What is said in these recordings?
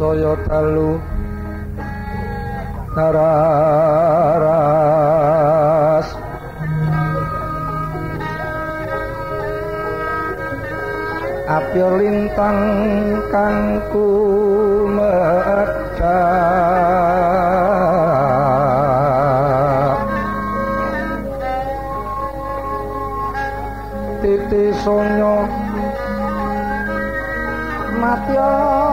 saya dalu tararas. Apyo lintang kang kumedhak titi sonyo. Matya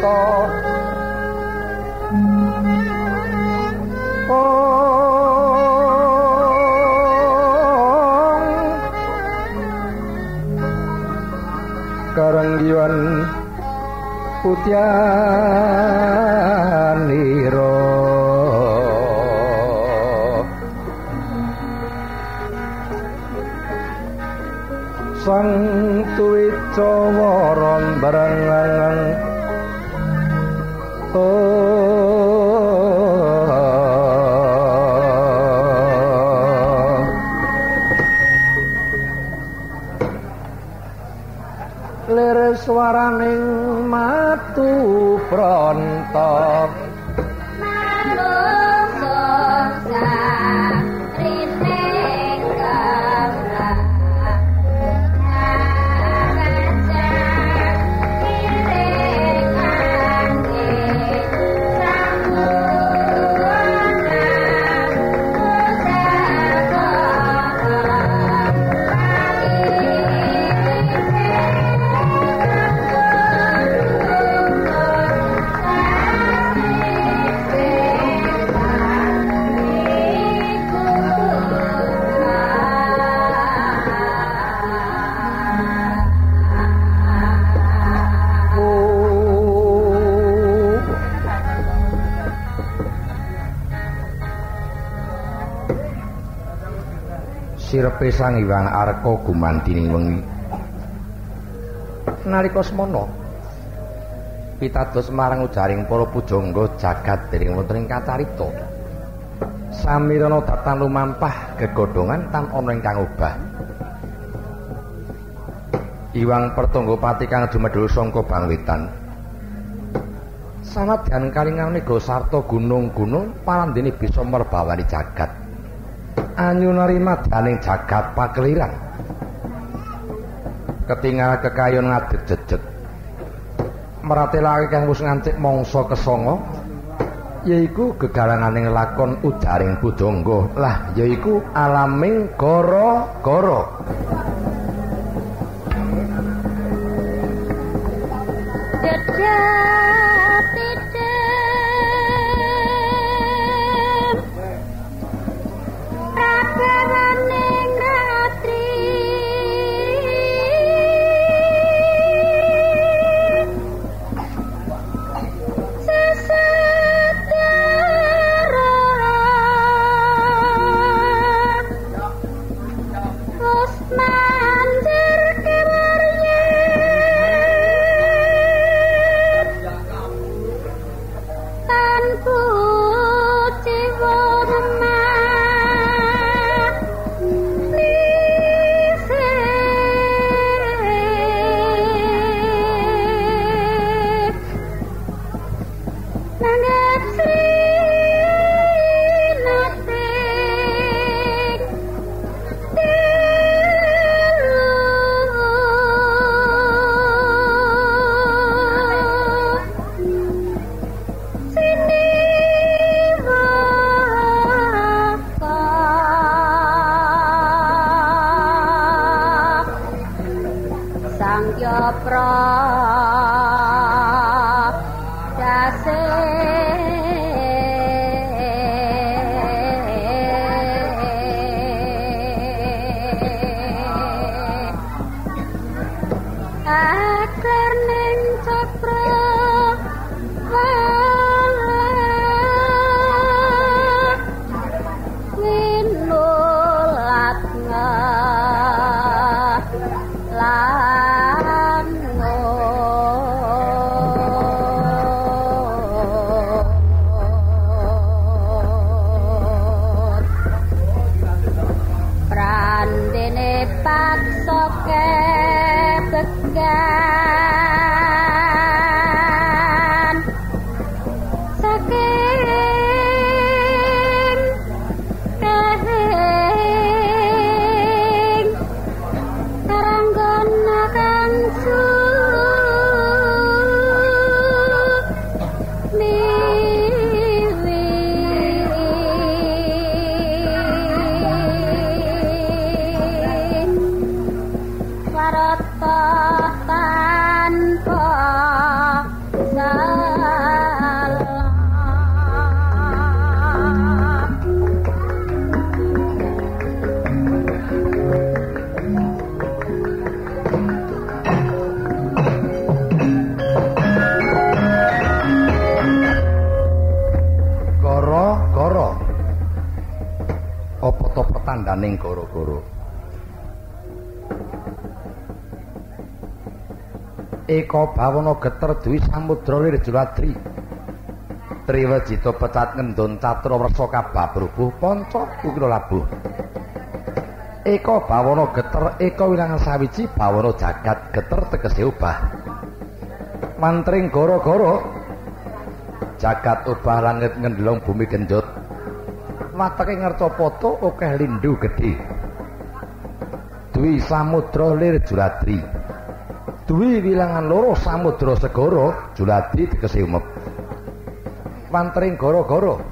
puspita karanggiwan putyaniro sang tuwica waron barangan swaraning matu prontok sang iwang arka gumantining wengi. Nalika semana pitados marang ujaring para pujangga jagat dening wonten ing kacarita. Samirana tatan lumampah gegodhongan tan ana ingkang obah. Iwang Pertonggopati kang dumedul sangka bangwitan sanadyan kalingan nego sarta gunung-gunung parandene bisa merbawani jagat anyunari madaning jagat pakeliran ketingal kekayon ngadeg jejet. Meratelake kang wis ngancik mangsa kesanga yaiku gegaranganing lakon ujaring budangga. Lah yaiku alaming gara-gara को tandaning goro-goro. Eko bawana geter duwi samudra lir juladri Triwejita pecat ngendon catra wersa kabab rubuh panca kukira labuh. Eko bawana geter eko wilangan sawiji bawana jagat geter tegese ubah. Mantring goro-goro. Jagat ubah langit ngendlong bumi genjot Watake ngercapada akeh lindu gedhe. Dwi samudra lir juladri. Dwi wilangan loro samudra segara juladri tegese umep. Pantring goro-goro.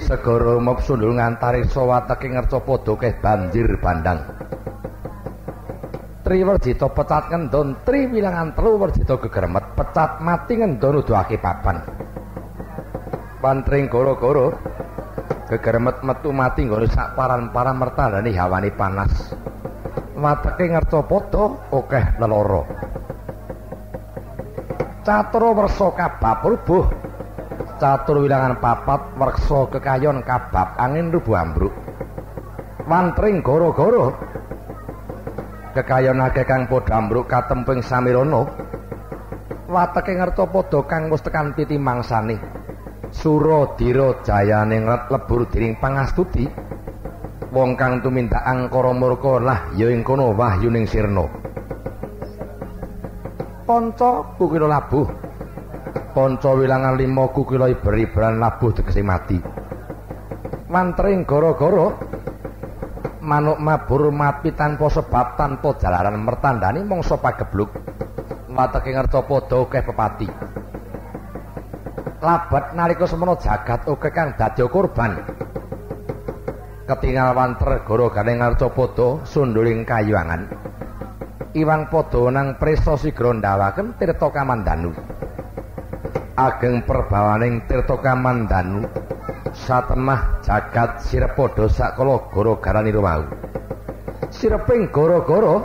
Segara umep sundul ngantari sawatake ngercapada keh banjir bandang. Triwerjita pecat ngendon tri wilangan telu werjita gegermet pecat mati ngendon nuduhake papan. Pantring goro-goro gegermet metu mati nggone sak paran-paran mertandani hawane panas. Watake ngercapada akeh lelara Catro wersa kabab rubuh catur wilangan papat werksa kekayon kabab angin rubuh ambruk. Wantring goro-goro. Kekayon akeh kang padha ambruk katemping samirana. Wateke ngerta padha kang wis tekan piti mangsane sura dira jayane lebur diring pangastuti wong kang tumindak angkara murka lah ya ing kono wahyuning sirna panca kukira labuh Panca wilangan lima kukila iber-iberan labuh tegese mati. Mantring gara-gara manuk mabur mati tanpa sebab tanpa jalaran mertandani mangsa pagebluk. Wateke ngerta padha akeh pepati. Labat nalika semana jagat akeh kang dadi korban. Ketingal wanter gara-gane ngerta padha sunduling kayuangan. Iwang padha nang presa sigra ndawaken tirta kamandanu. ageng perbawaning tirta kamandanu satemah jagat sirepada sakala gara-gara niru mau sireping gara-gara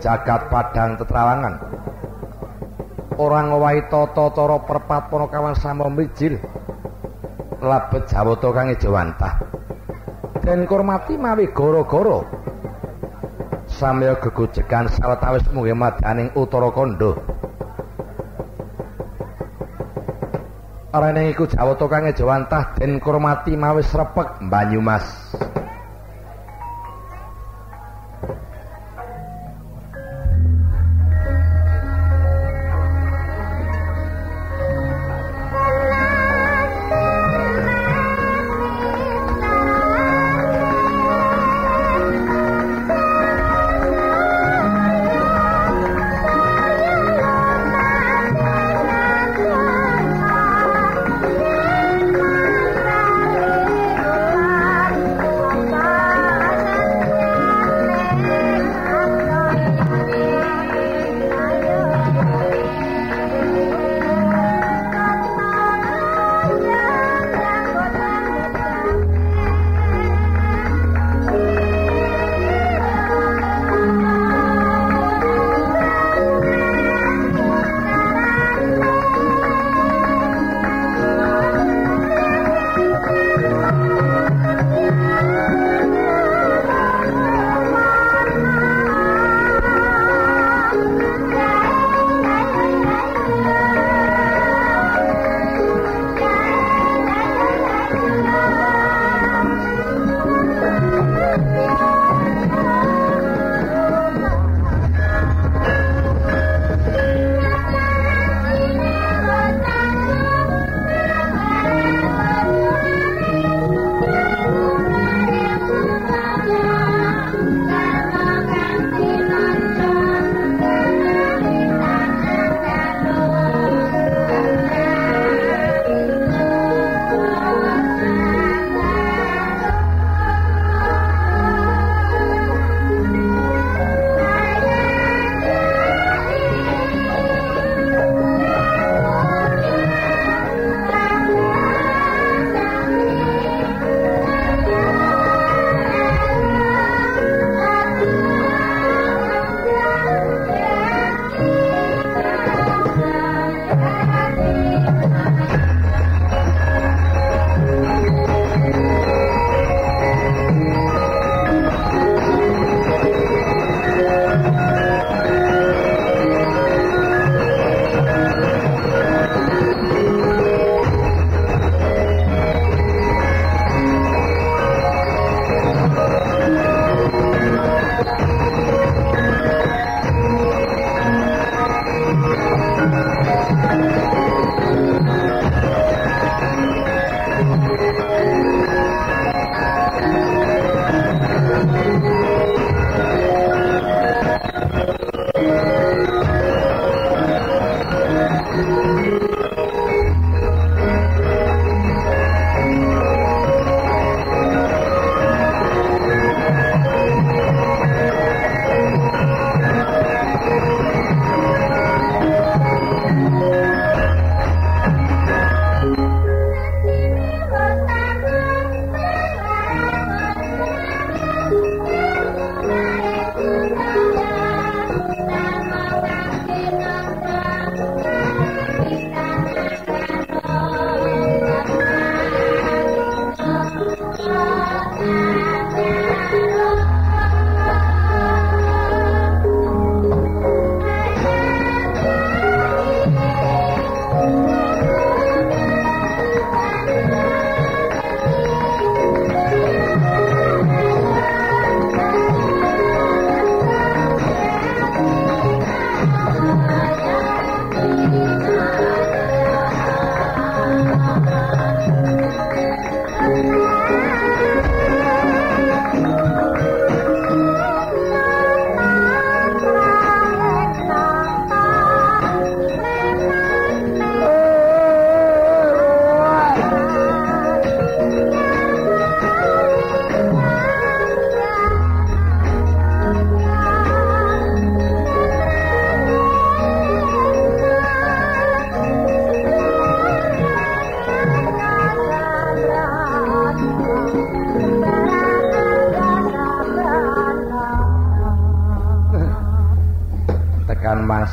jagat padang tetrawangan ora ngowahi tata cara perpatpana kawan sama mijil. Labet jawata kang ejawantah den kurmati mawi gara-gara samya gegojegan sawetawis mungge madaning utara kandha. Arane iku Jawata kang ejawantah den kurmati mawis repek Banyumas.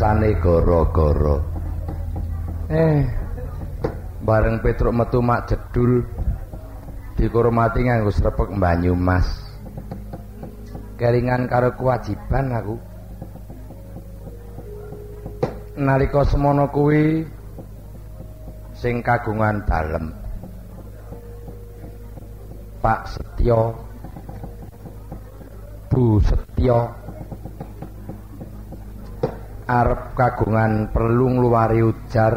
Rasane gara-gara. Eh. Bareng Petruk metu mak jedul dikurmati nganggo srepek banyu mas. Kelingan karo kewajiban aku. Nalika semono kuwi sing kagungan dalem. Pak Setyo Bu Setyo arep kagungan perlu ngluwari ujar.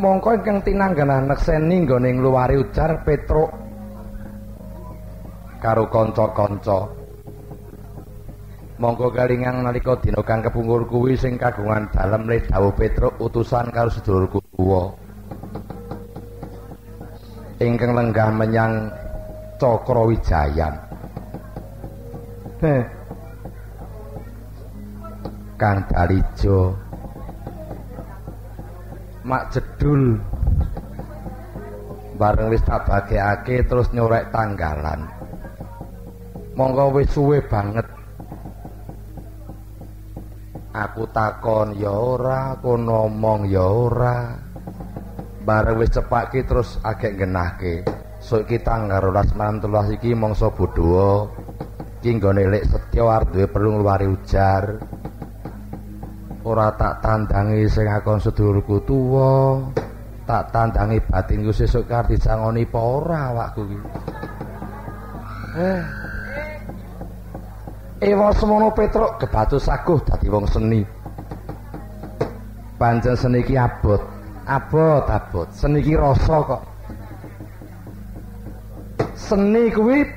Mongko ingkang tinangganan nekseni nggone ngluwari ujar Petruk. Karo kanca-kanca. Monggo kalingang nalika dina kang kepungkur kuwi sing kagungan dalem le dawuh Petruk utusan karo sedulurku tuwa ingkang lenggah menyang Cakrawijayan Heh Kang Dalijo. Mak jedul. Bareng wis tak bagekake terus nyorek tanggalan. Monggo wis suwe banget. Aku takon ya ora aku ngomong ya ora. Bareng wis cepake terus agek genahke sok kita tanggal 12 malam 13 iki mangsa bodho. Iki nggone lek setya arep duwe perlu ngluwari ujar ora tak tandangi sing akon sedulurku tuwa tak tandangi batinku sesuk karti sangoni apa ora awakku iki eh Ewa semono Petruk kebatu saguh dadi wong seni. Pancen seni iki abot, abot abot. Seni iki rasa kok. Seni kuwi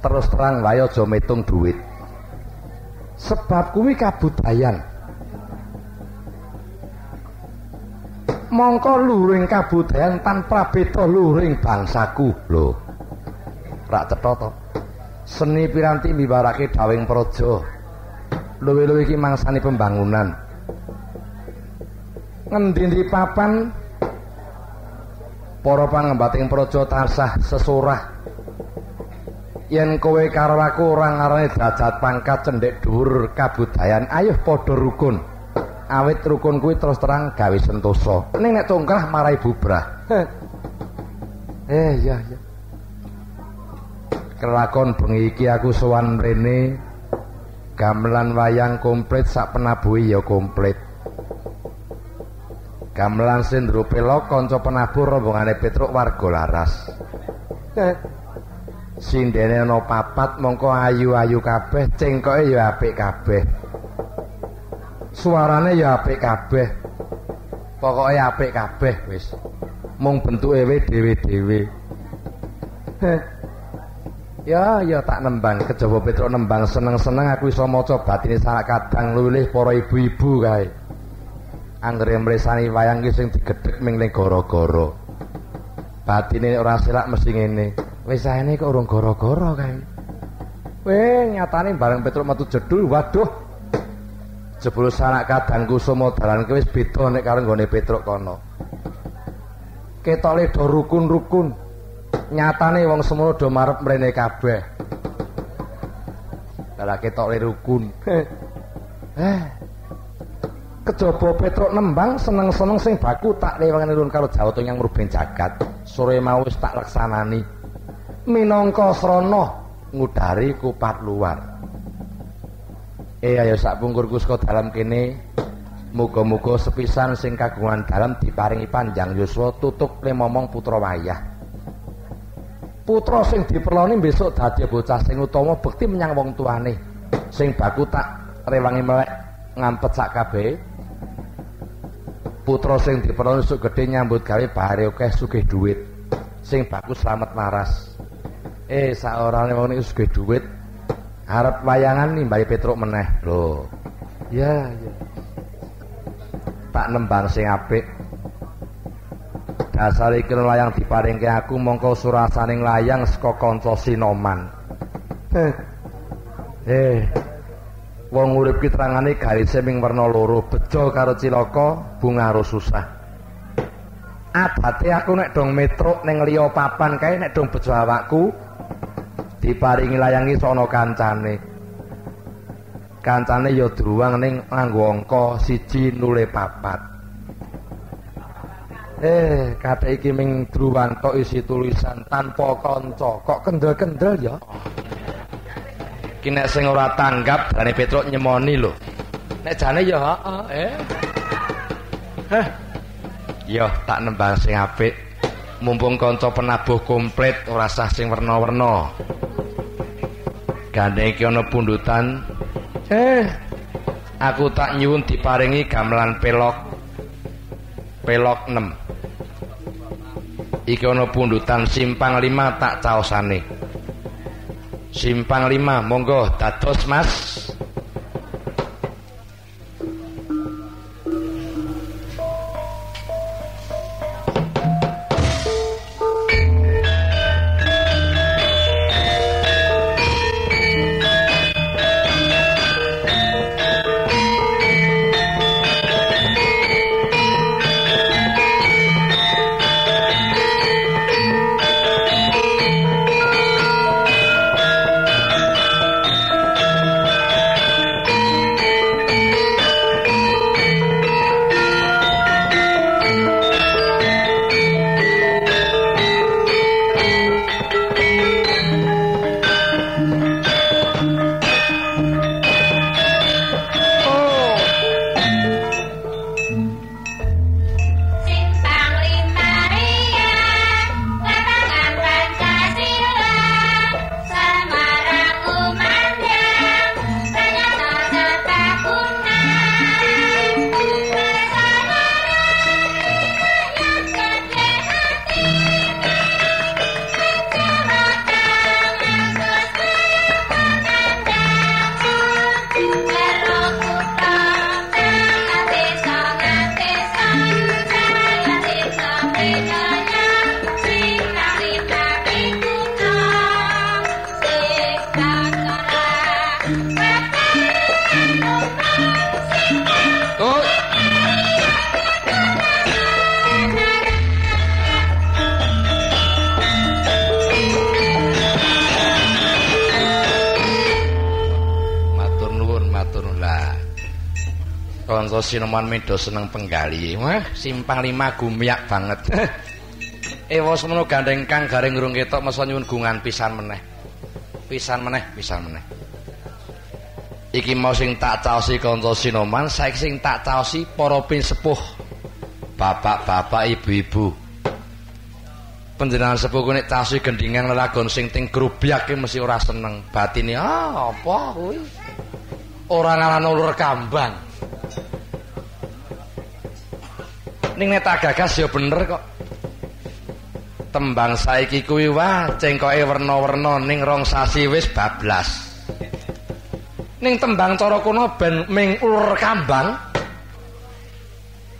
terus terang wae aja metung duit. Sebab kuwi kabudayan. Mongko luring kabudayan tanpa beda luring bangsaku. Lho rak cetha to? Seni piranti mibarake dawing praja. Luwe-luwe iki mangsani pembangunan. Ngendi-endi papan para pangembating praja tansah sesurah yen kowe karo aku ora ngarane derajat pangkat cendhek dhuwur kabudayan ayo padha rukun awit rukun kuwi terus terang gawe sentosa. Ning nek congkrah marai bubrah. eh iya iya. Kelakon bengi iki aku sowan mrene gamelan wayang komplit sak penabuhi ya komplit. Gamelan Sindro Pelo kanca penabuh rombongane Petruk warga laras. Sindene ana papat mongko ayu-ayu kabeh, cengkoke ya apik kabeh. Suarane ya apik kabeh. Pokoke apik kabeh wis. Mung bentuke we dhewe-dhewe. ya ya tak nembang kejaba Petruk nembang seneng-seneng aku iso maca batine salah kadang lulih para ibu-ibu kae. Anggere mresani wayang ki sing digedhek ming ning gara-gara. Batine ora silak mesti ngene. Wis saene kok urung gara-gara kae. Weh, nyatane bareng Petruk metu jedul, waduh, jebul sanak kadangku semua dalan wis beda nek karo nggone Petruk kono. Ketole do rukun-rukun. Nyatane wong semono do marep mrene kabeh. Lah ketole rukun. eh. Kejaba Petruk nembang seneng-seneng sing baku tak lewangane nurun karo Jawata yang ngruben jagat. Sore mau wis tak laksanani. Minangka srana ngudari kupat luar. Eh ayo sak pungkurku saka dalam kene. Muga-muga sepisan sing kagungan dalam diparingi panjang yuswa tutuk le momong putra wayah. Putra sing diperloni besok dadi bocah sing utama bekti menyang wong tuane. Sing baku tak rewangi melek ngampet sak kabeh. Putra sing diperloni sok gedhe nyambut gawe bahare akeh sugih dhuwit. Sing bagus slamet waras. Eh sak orane wong iki sugih dhuwit arep wayangan nimbali Petruk meneh. Lho. Ya ya. Tak nembang sing apik. Dasar iki layang diparingke aku mongko surasaning layang saka kanca sinoman. Eh wong urip ki terangane garise ming werna loro bejo karo cilaka bunga karo susah. Adate aku nek dong metruk ning liya papan kae nek dong bejo awakku diparingi layangi sono kancane. Kancane ya druwang ning nganggo angka 1 nule papat. Eh kate iki ming druwanto isi tulisan tanpa kanca. Kok kendel-kendel ya? Iki nek sing ora tanggap jane Petruk nyemoni lho. Nek jane ya heeh eh. Yo tak nembang sing apik mumpung kanca penabuh komplit ora sah sing werna-werna gandeng iki ana pundutan Eh, aku tak nyuwun diparingi gamelan pelok pelok 6. Iki ana pundutan simpang 5 tak caosane. Simpang 5, monggo dados Mas. Sinoman Medo seneng penggali. Wah, simpang lima gumyak banget. Ewa semono gandeng kang garing ngurung ketok masa nyuwun gungan pisan meneh. Pisan meneh, pisan meneh. Iki mau sing tak caosi kanca Sinoman, saiki sing tak caosi para sepuh. Bapak-bapak, ibu-ibu. Panjenengan sepuh nek caosi gendingan lelagon sing ting grubyak mesti ora seneng. Batine ah apa kuwi? Ora ngaran ulur kambang. Ning nek tak gagas ya bener kok tembang saiki kuwi wah cengkoke werna-werna ning rong sasi wis bablas ning tembang cara kuno ben ming ulur kambang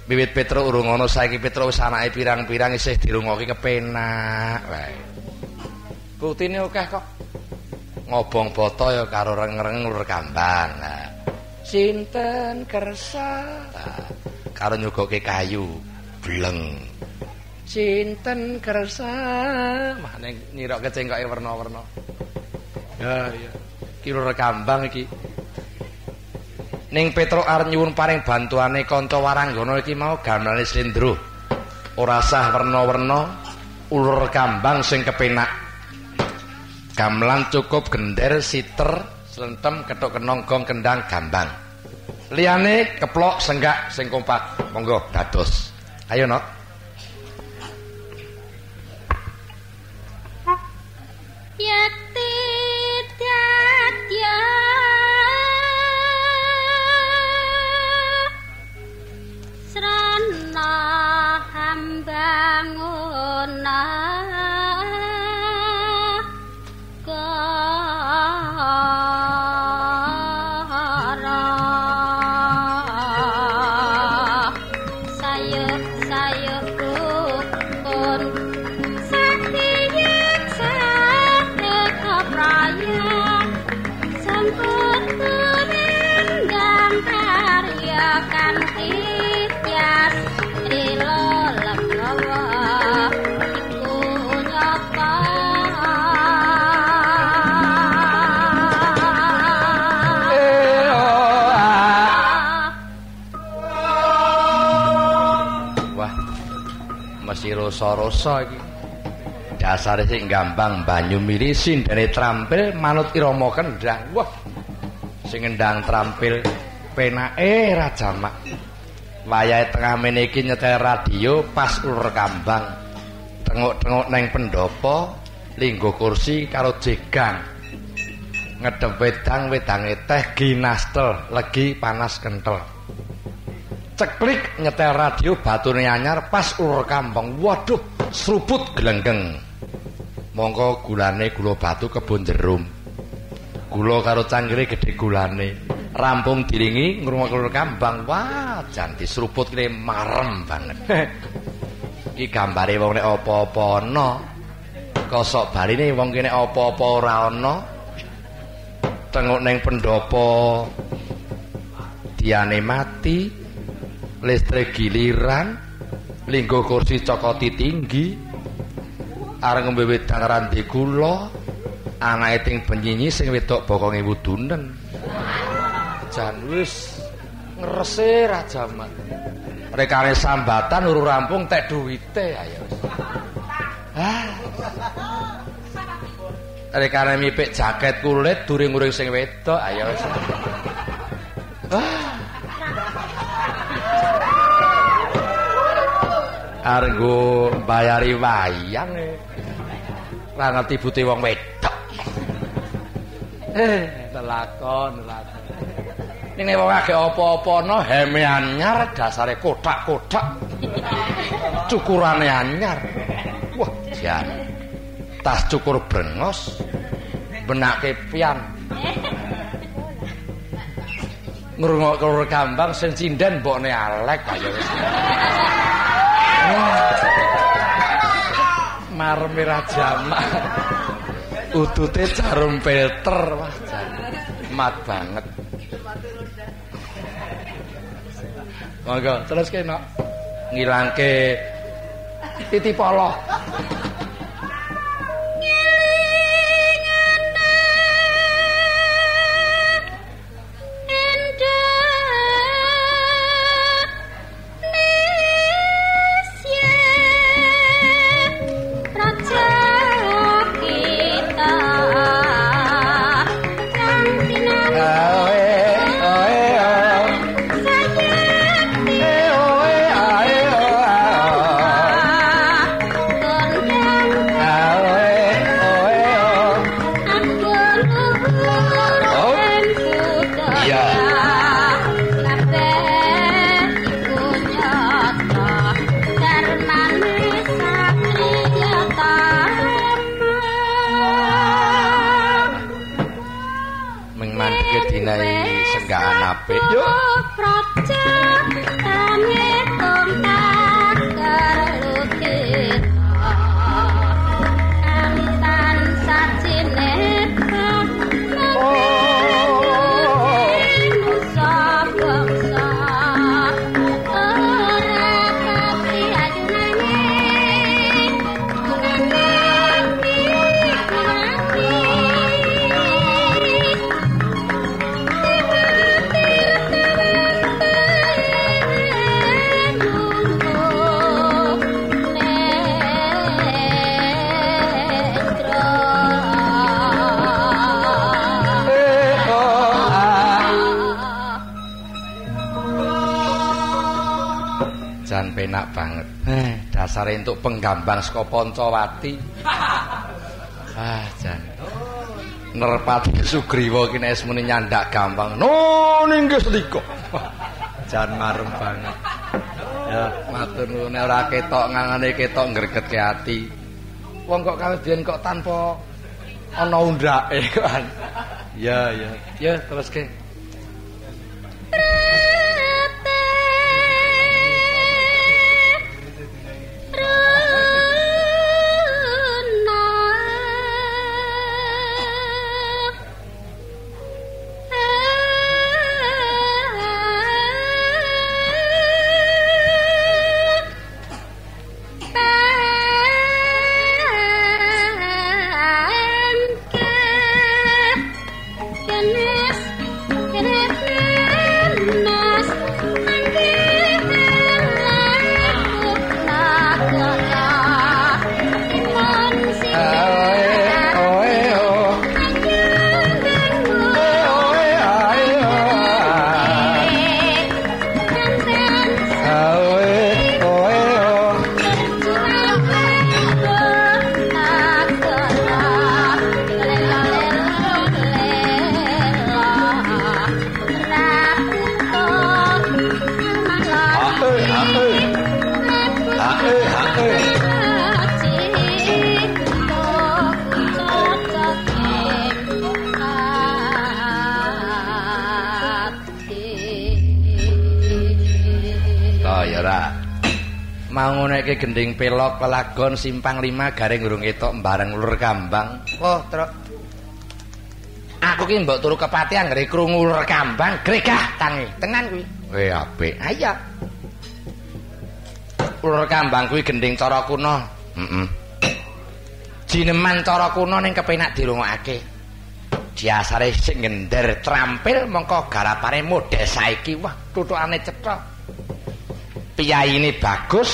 Bibit Petro urung ana saiki Petro wis anake pirang-pirang isih dirungoki kepenak wae. Buktine akeh kok. Ngobong boto ya karo reng-reng ulur kambang. Nah. Sinten kersa? Nah. Karo nyugoke kayu. Bleng. Cinten kersa. Mana nyirok kecengkoke warna-warna ya ya. Kira rekambang iki. Ning Petro arep nyuwun paring bantuane kanca waranggana iki mau gamelane slendro. Ora sah warna-warna ulur kambang sing kepenak. Gamelan cukup gender siter slentem ketok kenong gong kendang gambang liyane keplok senggak sing kompak. Monggo dados. Ayo nok rasa-rasa iki. Dasare sing gampang banyu mili sindene trampil manut irama kendang wah sing ngendang trampil penake raja mak wayahe tengah mene iki nyetel radio pas ulur kambang. Tengok-tengok neng pendopo linggo kursi karo jegang. Ngedep wedang wedange teh ginastel legi panas kentel ceklik nyetel radio batune anyar pas ulur kampung waduh seruput gelenggeng mongko gulane gula batu kebon jerum. Gula karo cangkire gedhe gulane. Rampung diringi ngrungokno kambang. Wah jan disruput kene marem banget. Iki gambare wong nek apa-apa ana. Kosok barine wong kene apa-apa ora ana. Tengok ning pendopo. Diane mati. Listrik giliran linggo kursi cokoti tinggi areng ngombe wedang randi kula anake ting penyinyi sing wedok bokonge wudunen jan wis ngrese rajaman rekane sambatan uru rampung tek duwite ayo. Ah. Rekane mipik jaket kulit during-uring sing wedok ayo. Wis argo bayari wayang e. Ora ngerti bute wong wedok. Eh, lelakon, lelakon. Ning wong akeh apa-apa no heme anyar dasare kotak-kotak. Cukurane anyar. Wah, jan. Tas cukur brengos. Benake pian. Ngrungok kambang sing cinden mbokne alek kaya wis. Mar merah jamak. Udute jarum filter wah mat banget. Monggo terus kena ngilangke titi polo. Dasare entuk penggambang saka Pancawati. Ah, jan. Nerpati Sugriwa ki nek muni nyandak gampang. No ninggih selika. Jan marem banget. Ya, matur nuwun ora ketok ngangane ketok ngregetke ati. Wong kok kawidian kok tanpa ana undake kan. Ya, ya. Ya, teruske. Gending pelok kelagon simpang lima garing urung ketok bareng ulur kambang. Oh truk. Aku ki mbok turu kepatihan ngeri krungu ulur kambang gregah tangi tenan kuwi. Eh apik. Ayo ulur kambang kuwi gending cara kuno heeh jineman cara kuno ning kepenak dirungokake. Diasare sing ngender trampil mongko garapane model saiki. Wah tutukane cetha. Piyaine bagus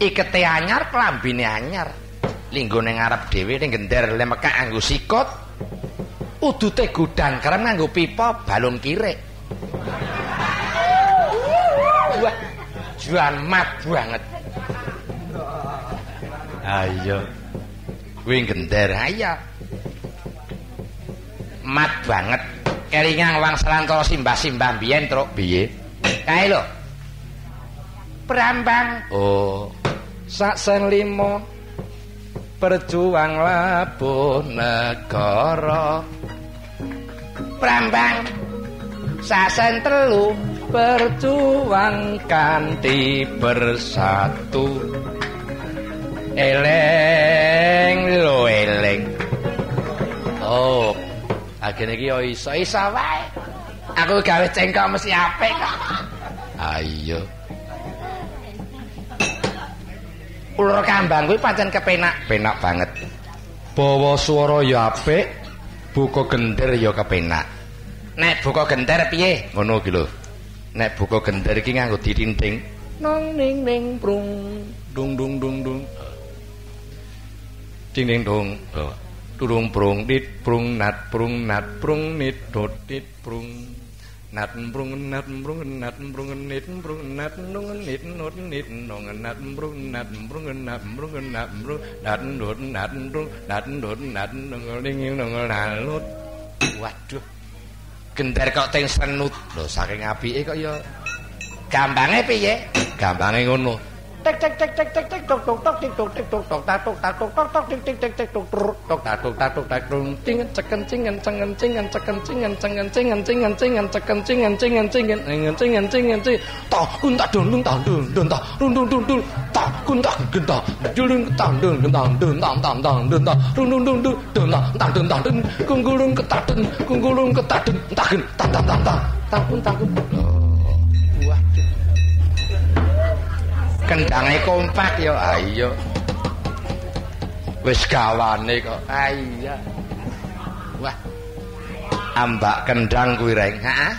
ikete anyar klambine anyar. Linggo ning ngarep dhewe ning gender lemekak nganggo sikut. Udute gudang kerem nganggo pipa balung kirek wah juan mat banget. Ayo kuwi gender. Ayo. Mat banget. Keringang wang selantara simbah-simbah biyen truk. Piye? Kae lho. Brambang. Oh. Sak sen limo berjuang labuh negara. Brambang. Sak sen telu berjuang kanthi bersatu. Eleng lo eleng. Oh. Agene iki yo iso iso wae. Aku gawe cengkok mesti apik. Ayo. Ulur kambang kuwi pancen kepenak, penak banget. Bawa swara ya apik, buka gender ya kepenak. Nek buka gender piye? Ngono iki lho. Nek buka gender iki nganggo ditinting. Nong ning ning prung, dung dung dung dung. Ding ding dong. Turung prung dit prung nat prung nat prung nit dot dit prung. nat mbrung nat mbrung nat mbrung nit mbrung nit nut nat mbrung nat mbrung nat nat mbrung nat nut nat mbrung nat nut nat nung ning waduh gender kok teng senut. Lho saking apike kok ya gambange piye? Gambange ngono. Tek tek tek tek tek tek tok tok tok tik tok tik tok tok tok tok tok tok tok tik tik tik tik tok tok tok tok tok tok tok tok ting ceken cingen cengen cingen ceken cingen cengen cingen cingen cingen ceken cingen cingen cingen cingen cingen cingen cingen tok kun tak dun dun tak dun dun tak dun dun dun dun tak kun tak gun tak dun tak dun dun tak dun tak tak tak dun tak dun dun dun dun dun tak tak dun tak dun kunggulung ketak dun kunggulung ketak dun tak gun tak tak tak tak tak kun tak kun kendange kompak ya. Ayo wis gawane kok. Iya. Wah. Ambak kendang kuwi reng. Ha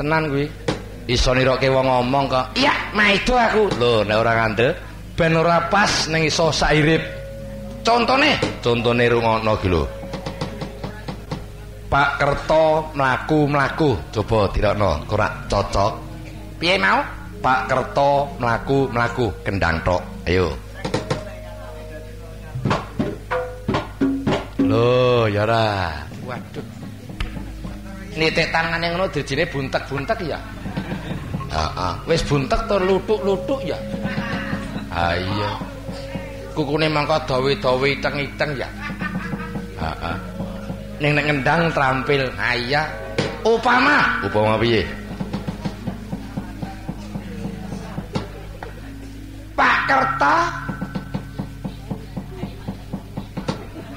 tenan kuwi. Iso niroke wong ngomong kok. Iya maido aku. Lho nek ora ngandel ben ora pas ning iso sairip. Contone. Contone rungono iki lho. Pak Kerto mlaku-mlaku. Coba dirokno ora cocok. Piye mau Pak Kerto mlaku-mlaku kendang tok. Ayo. Loh, ya ora. Waduh. Nitik tangane ngono dijine buntek-buntek ya. Heeh. Wis buntek tur lutuk-lutuk ya. Ha iya. Kukune mangko dawe-dawe iteng-iteng ya. Heeh. Ning nek ngendang trampil. Ha iya. Upama, upama piye? Pak Kerta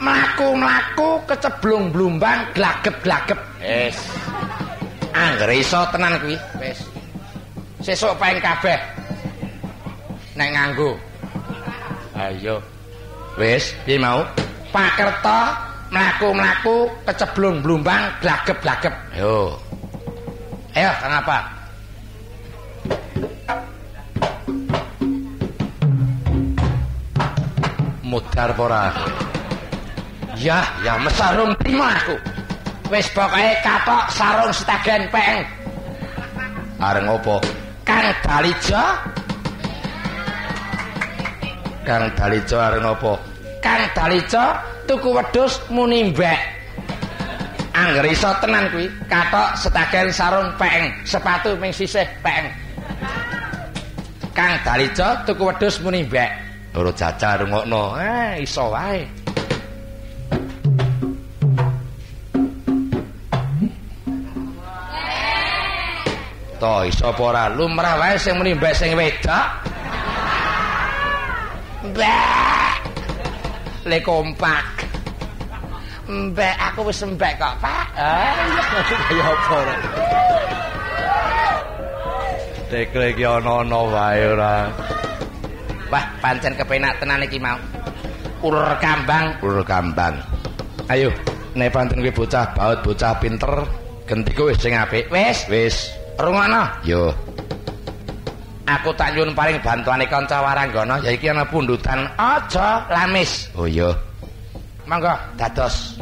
mlaku-mlaku keceblung blumbang glagep-glagep. Wis. Angger iso tenan kuwi, wis. Sesuk paing kabeh. Nek nganggo. Ayo. Wis, piye mau? Pak Kerta mlaku-mlaku keceblung blumbang glagep-glagep. Ayo. Ayo, kenapa? Mudar ora? Ya ya mesarung terima aku. Wis pokoke katok sarung setagen peng. Areng opo kang dalijo kang dalijo areng opo kang dalijo tuku wedhus muni mbek. Angger iso tenan kuwi katok setagen sarung peng sepatu ming sisih peng. Kang Dalica tuku wedhus muni mbek. Ora jajal rungokno. Eh, iso wae. To iso apa ora lumrah wae sing muni mbek sing wedok. Mbek. Le kompak. Mbek aku wis mbek kok, Pak. Ah, kaya apa ora. Tekle iki ana-ana wae ora. Wah, pancen kepenak tenan iki mau. Ulur kambang, ulur kambang. Ayo, nek pancen kuwi bocah baut, bocah pinter, gentiku wis sing apik. Wis, wis. Rungono. Yo. Aku tak nyuwun paring bantuane kanca waranggana ya iki ana pundutan aja lamis. Oh iya. Monggo dados.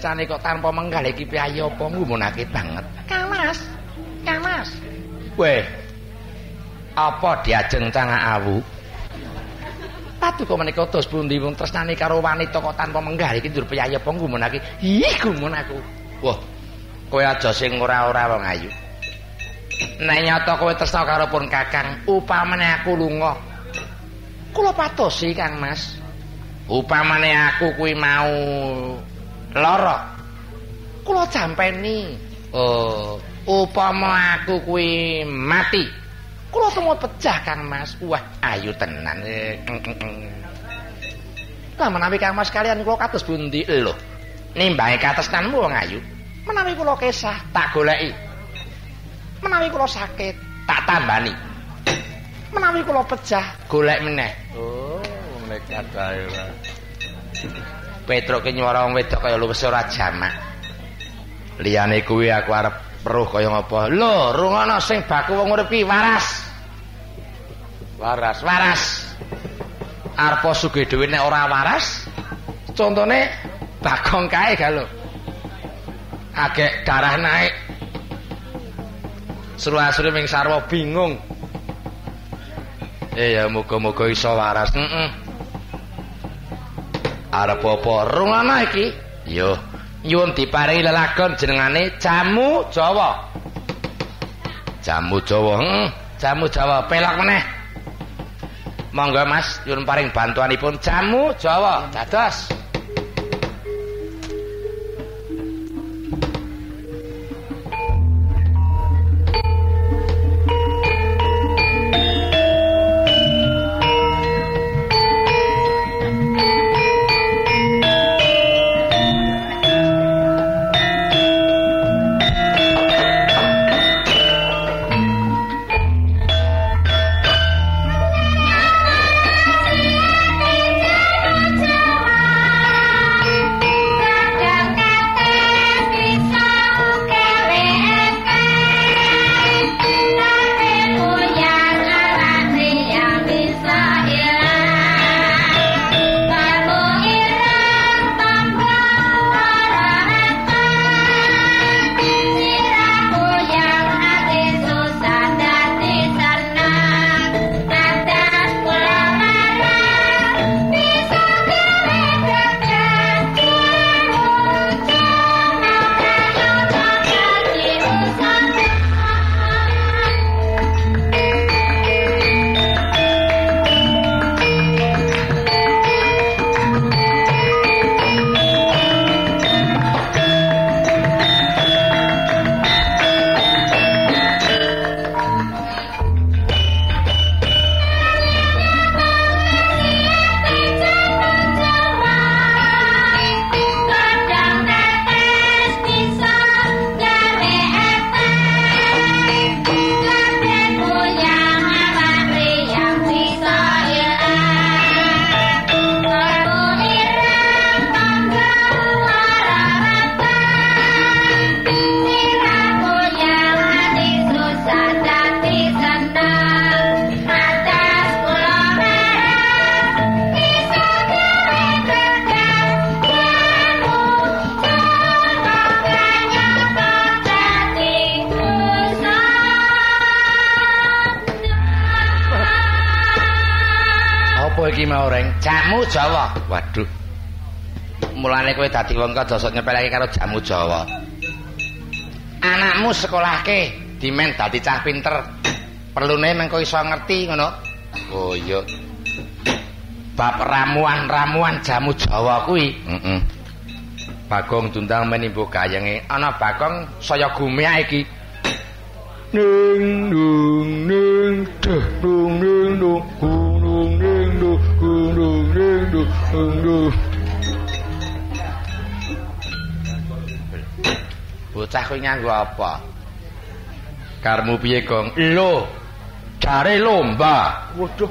Titresane kok tanpa menggal iki piye apa ngumunake banget. Kang Mas. Kang Mas. Weh. Apa diajeng cangak awu? Patu kok menika tos pundi wong tresnane karo wanita kok tanpa menggal iki njur piye apa ngumunake. Ih, gumun aku. Wah. Kowe aja sing ora-ora wong ayu. Nek nyata kowe tresna karo pun Kakang, upamane aku lunga. Kula patosi Kang Mas. Upamane aku kuwi mau lara. Kula jampeni. Oh, upama aku kuwi mati. Kula temu pecah Kang Mas. Wah, ayu tenan. Lah menawi Kang Mas kalian kula kados pundi lho? Nimbangi katresnanmu wong ayu. Menawi kula kesah tak goleki. Menawi kula sakit tak tambani. Menawi kula pecah golek meneh. Oh, nekat ae. Petruk ki nyuwara wong wedok kaya luwes ora jamak. Liyane kuwi aku arep peruh kaya ngapa? Lho, rungono sing baku wong urip waras. Waras, waras. Arep sugih dhewe nek ora waras, contone bagong kae ga lho. Agek darah naik. Seru-asru ming sarwa bingung. Eh ya muga-muga iso waras. Heeh. Arep apa rungono iki? Yo, nyuwun diparingi lelagon jenengane Jamu Jawa. Jamu Jawa. Heeh, Jamu Jawa pelak meneh. Monggo Mas, nyuwun paring bantuanipun Jamu Jawa. Dados. Dadi wong nyepelake karo jamu Jawa. Anakmu sekolahke dimen dadi cah pinter. Perlune mengko iso ngerti ngono. Oh iya. Bab ramuan-ramuan jamu Jawa kuwi. Heeh. Bagong tundang menimbu gayenge ana Bagong saya gumeak iki. Ning dung ning duh dung ning dung gunung ning dung gunung ning dung dung Bocah kuwi nganggo apa? Karmu piye, Gong? Lho. Jare lomba. Waduh.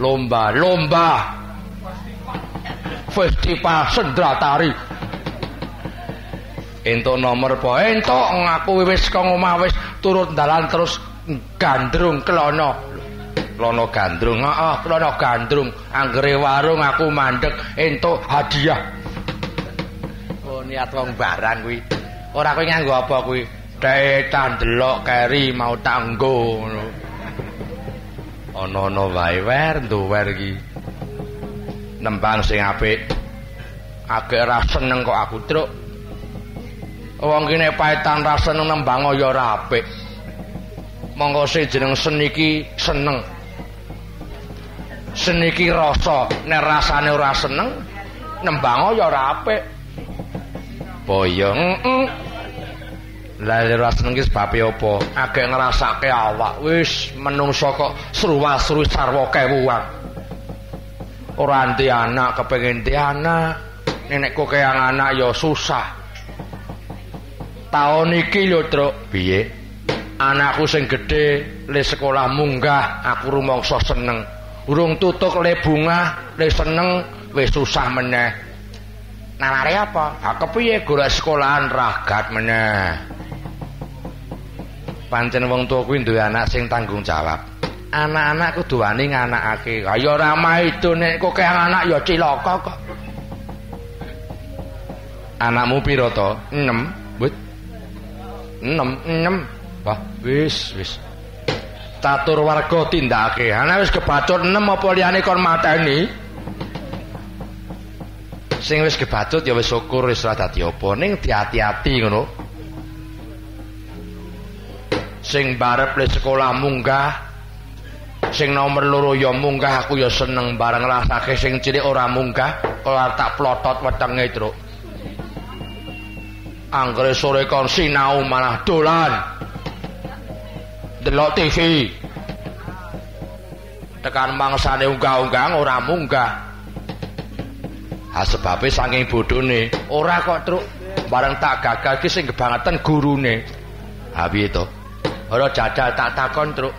Lomba, lomba. Festival sendra tari. Entuk nomor apa? Entuk ngaku wis kang omah wis turut dalan terus gandrung klono. Klono gandrung. Heeh, klono gandrung. Anggere warung aku mandek entuk hadiah. Niat wong barang kuwi. Ora kowe nganggo apa kuwi? Detan delok keri mau tanggo ngono. Ana-ana wae wer nduwer iki. Nembang sing apik. Agek ra seneng kok aku, Truk. Wong kene paetan ra seneng nembang ya ora apik. Monggo sing jeneng seni iki seneng. Seni iki rasa, nek rasane ora seneng nembang ya ora apik. Boyo, heeh. Lah ora seneng ki sebabe apa? Agek ngrasake awak. Wis menungso kok sruwa-sru sarwa kewuan. Ora anti anak kepengin di anak. Nenek kok kaya anak ya susah. Taun iki lho, Truk. Piye? Anakku sing gedhe le sekolah munggah, aku rumangsa seneng. Urung tutuk le bunga, le seneng wis susah meneh. Nalare apa? Ha kepiye golek sekolahan ragat meneh. Pancen wong tuwa kuwi duwe anak sing tanggung jawab. Anak-anak kudu wani nganakake. Kaya ora maido nek kok kaya anak ya cilaka kok. Anakmu piro to? 6. Wit. 6, 6. Wah, wis, wis. Catur warga tindake. Ana wis kebacut 6 apa liyane kon mateni? Sing wis kebacut ya wis syukur wis ora dadi apa ning diati-ati ngono. Sing barep le sekolah munggah. Sing nomor loro ya munggah aku ya seneng bareng rasake sing cilik ora munggah, kelar tak plotot wetenge, Truk. Anggere sore kon sinau malah dolan. Delok TV. Tekan mangsane unggah-unggang ora munggah. Ha sebabe saking bodhone, ora kok truk. Bareng tak gagal ki sing kebangetan gurune. Ha piye to? Ora jajal tak takon truk.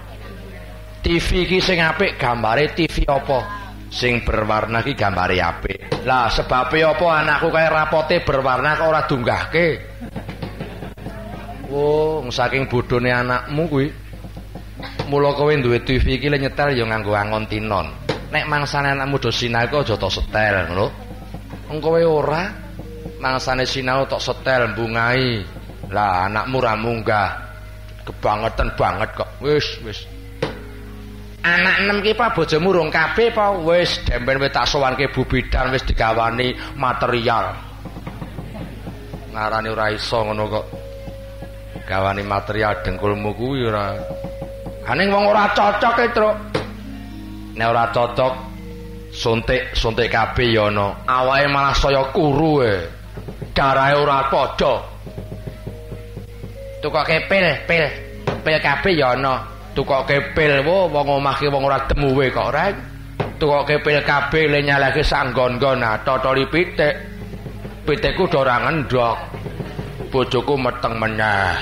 TV ki sing apik gambare TV apa? Sing berwarna ki gambare apik. Lah sebabe apa anakku kaya rapote berwarna kok ora dunggahke? Oh, saking bodhone anakmu kuwi. Mula kowe duwe TV iki le nyetel ya nganggo angon tinon. Nek mangsane anakmu do sinau kok aja tok setel ngono. Wong kowe ora mangsane sinau tok setel bungai. Lah anakmu ra munggah. Kebangetan banget kok. Wis, wis. Anak enem ki pa bojomu rung kabeh apa wis demben wis tak sowanke Bu Bidan wis digawani material. Ngarani ora iso ngono kok. Gawani material dengkulmu kuwi ora. Aning wong ora cocok e, Truk. Nek ora cocok suntik suntik kabeh ya ana. Awake malah saya kuru e. Darahe ora padha. Tukoke pil, pil. Pil kabeh ya ana. Tukoke pil wo wong omah ki wong ora temuwe kok rek. Tukoke pil kabeh le nyalake sanggon-gon nah totoli pitik. Pitikku do ora ngendhok. Bojoku meteng meneh.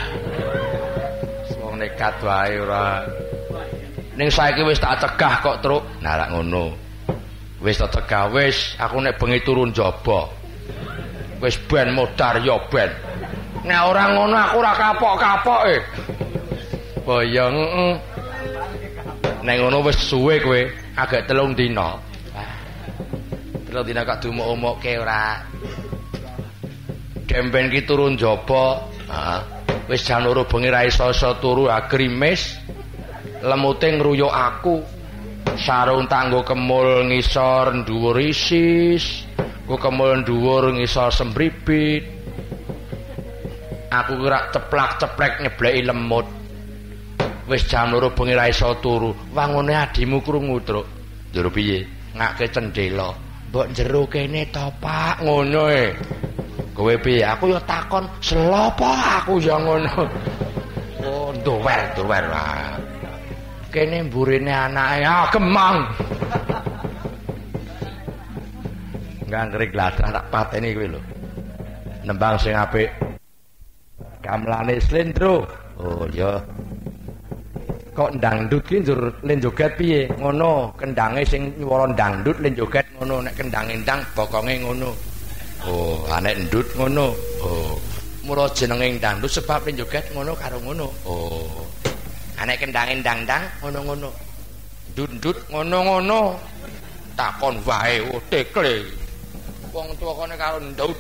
Wong nekat wae ora. Ning saiki wis tak cegah kok, Truk. Nah, ngono. Wis cegah, wis aku nek bengi turun jaba. Wis ben modar ya ben. Nek ora ngono aku ora kapok-kapoke. Boyo heeh. Nek ngono wis suwe kowe, agak telung dina. Telung dina kok dumuk-umukke ora. Demben ki turun jaba. Heeh. Wis jan loro bengi ra iso-iso turu agrimis. lemute ngruyuk aku sarung tanggo kemul ngisor dhuwur isis ku kemul dhuwur ngisor sembribit aku kira ceplak-ceplek nyebleki lemut. Wis jam loro bengi ra iso turu. Wangune adimu krungu truk? Jero piye? Ngake cendela mbok jero kene to Pak? Ngono e. Kowe piye? Aku ya takon selopo aku ya ngono. Oh nduwer nduwer kene mburine anake ah gemang nganggrik gladrah tak pateni kuwi lho. Nembang sing apik. Gamelane slendro. Oh iya. Kok dangdut ki njur len joget piye? Ngono kendange sing nyuwara dangdut len joget ngono. Nek kendang endang bokonge ngono. Oh anek ndut ngono. Oh mula jenenge dangdut sebab len joget ngono karo ngono. Oh Anek kendangin dang-dang ngono-ngono. Dundut ngono-ngono. Takon wae oh tekle. Wong tuwa kene karo ndut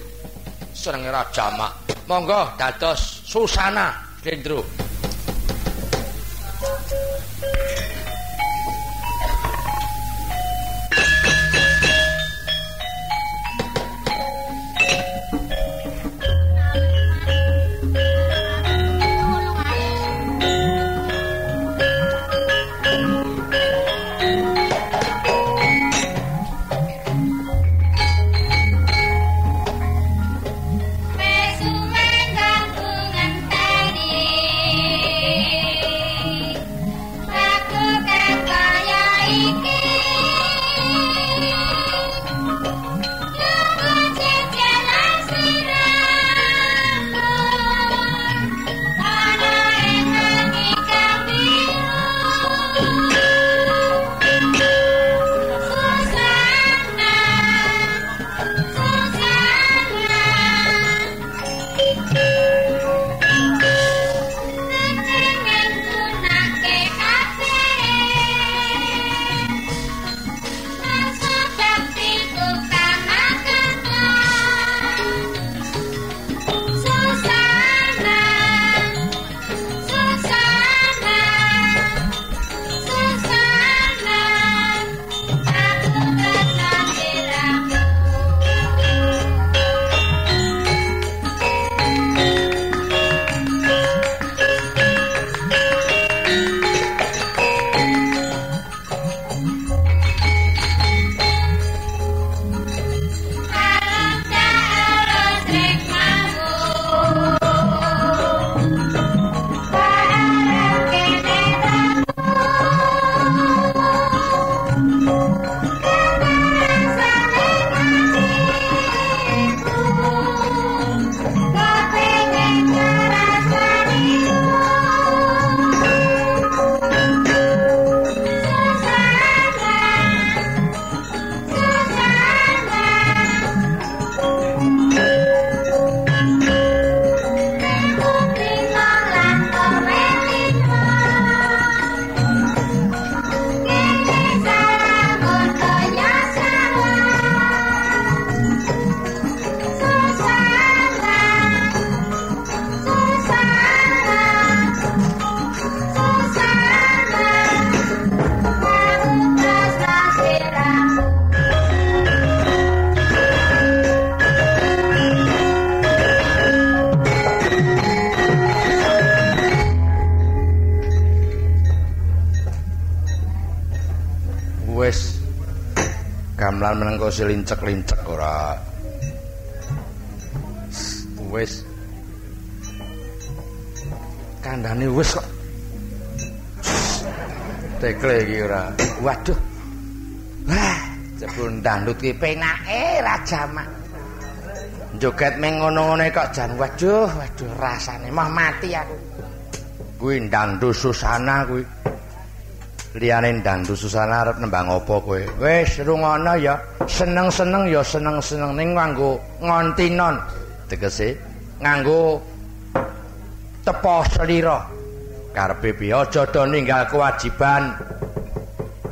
seneng ra jamak. Monggo dados susana Dendro. Silincek-lincek ora. Wis. Kandhane wis kok. Tekle iki ora. Waduh. Wah, jebul ndandut ki penake ra jamak. Joget meng ngono-ngono kok jan waduh, waduh rasane mah mati aku. Kuwi ndandut susana kuwi. liyane ndandu susana arep nembang apa kowe wis rungono ya seneng-seneng ya seneng-seneng ning nganggo ngontinon tegese? Nganggo tepo slira karepe piye? Aja do ninggal kewajiban.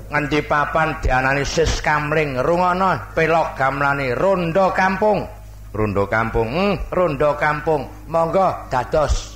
Nganti papan dianani sis kamling? Rungono pelok gamlane rondo kampung. Rondo kampung. Hmm, rondo kampung. Monggo dados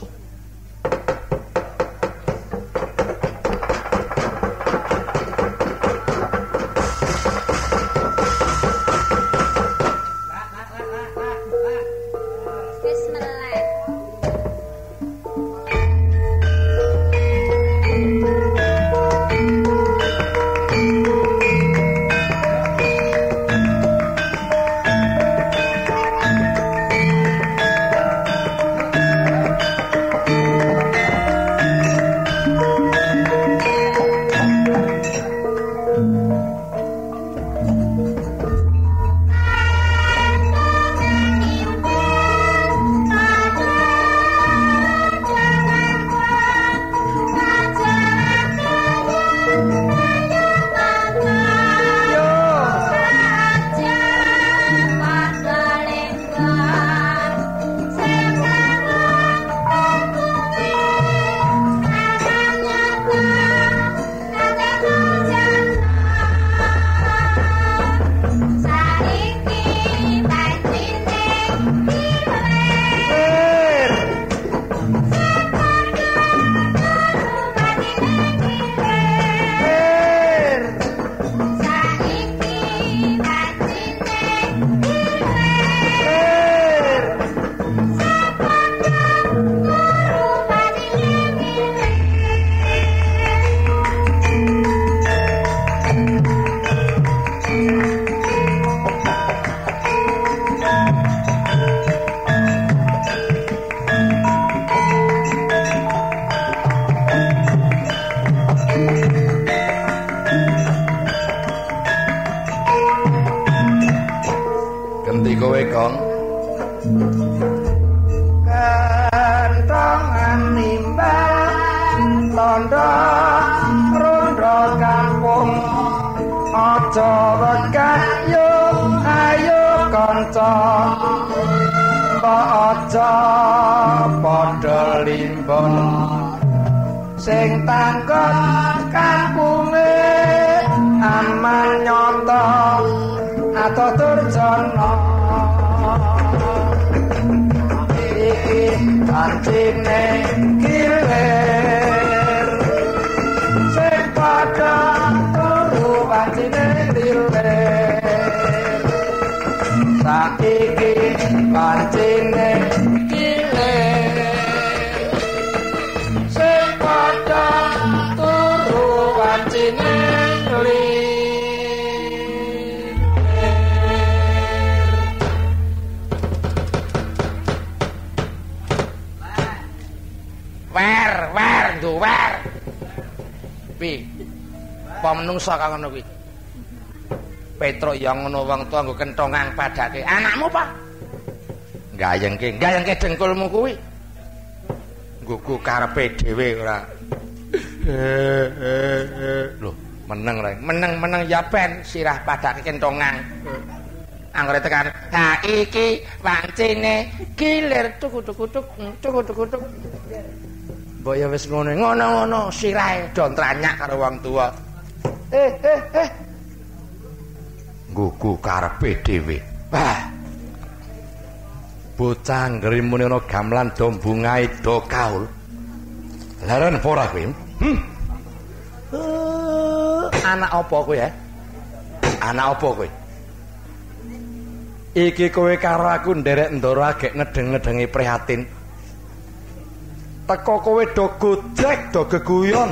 menungsa kang ngono kuwi. Petro yang ngono wong tuwa nggo kentongan padake. Anakmu apa gayengke gayengke dengkulmu kuwi. Nggo karepe dhewe ora. Lho meneng ra? Meneng meneng ya ben sirah padake kentongan anggere tekan ha iki wancine kilir tuk tuk tuk tuk tuk tuk. Mbok ya wis ngono, ngono-ngono sirahe do tranyak karo wong tuwa. Eh, eh, eh. Gugu karepe dhewe. Wah. Bocah ngrimune ana gamelan do bungae do kaul. Laran ora kuwi? Hm. Uh, anak apa kowe ya? Anak apa kowe? Iki kowe karo aku nderek ndoro agek ngedeng-ngedengi prihatin. teko kowe do gojek do geguyon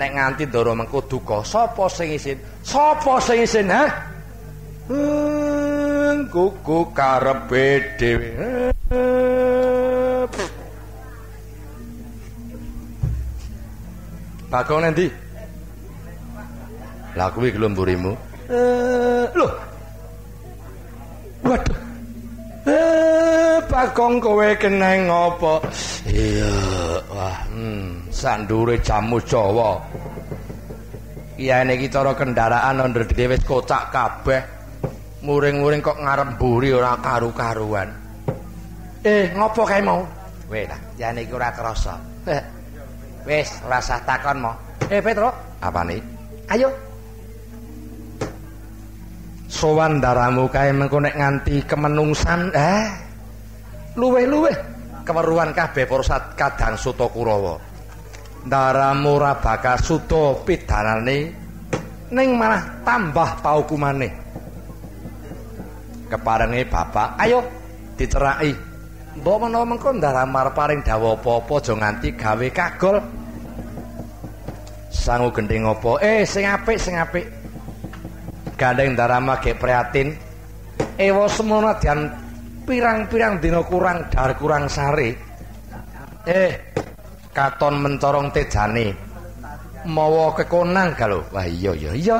nek nganti ndoro mengko duka sapa sing isin? Sapa sing isin ha? Kuku karepe dhewe. Bagong nanti Lah kuwi gelem mburimu. Eh lho. Waduh. Eh, Bagong kowe keneng ngopo? Iya, wah, hmm, sandure jamu Jawa. Iya niki cara kendaraan under dhewe wis kocak kabeh. Muring-muring kok ngarep mburi ora karu-karuan. Eh, ngopo kae mau? Weh lah, ya niki ora krasa. Wis, ora usah takon mo. Eh, Petro, apa nih? Ayo, sowan daramu kae mengko nek nganti kemenungsan eh luweh-luweh. Keweruhan kabeh para kadang suta kurawa daramu ora bakal suta pidanane ning malah tambah paukumane. Keparenge bapak. Ayo diceraki mbok menawa mengko daramu arep paring dawuh apa-apa aja nganti gawe kagol. Sangu gending apa? Eh sing apik sing apik. Gandeng darama ge prihatin ewa semono dian pirang-pirang dina kurang dar kurang sare. Eh katon mencorong tejane. Mawa kekonang kalau wah iya iya iya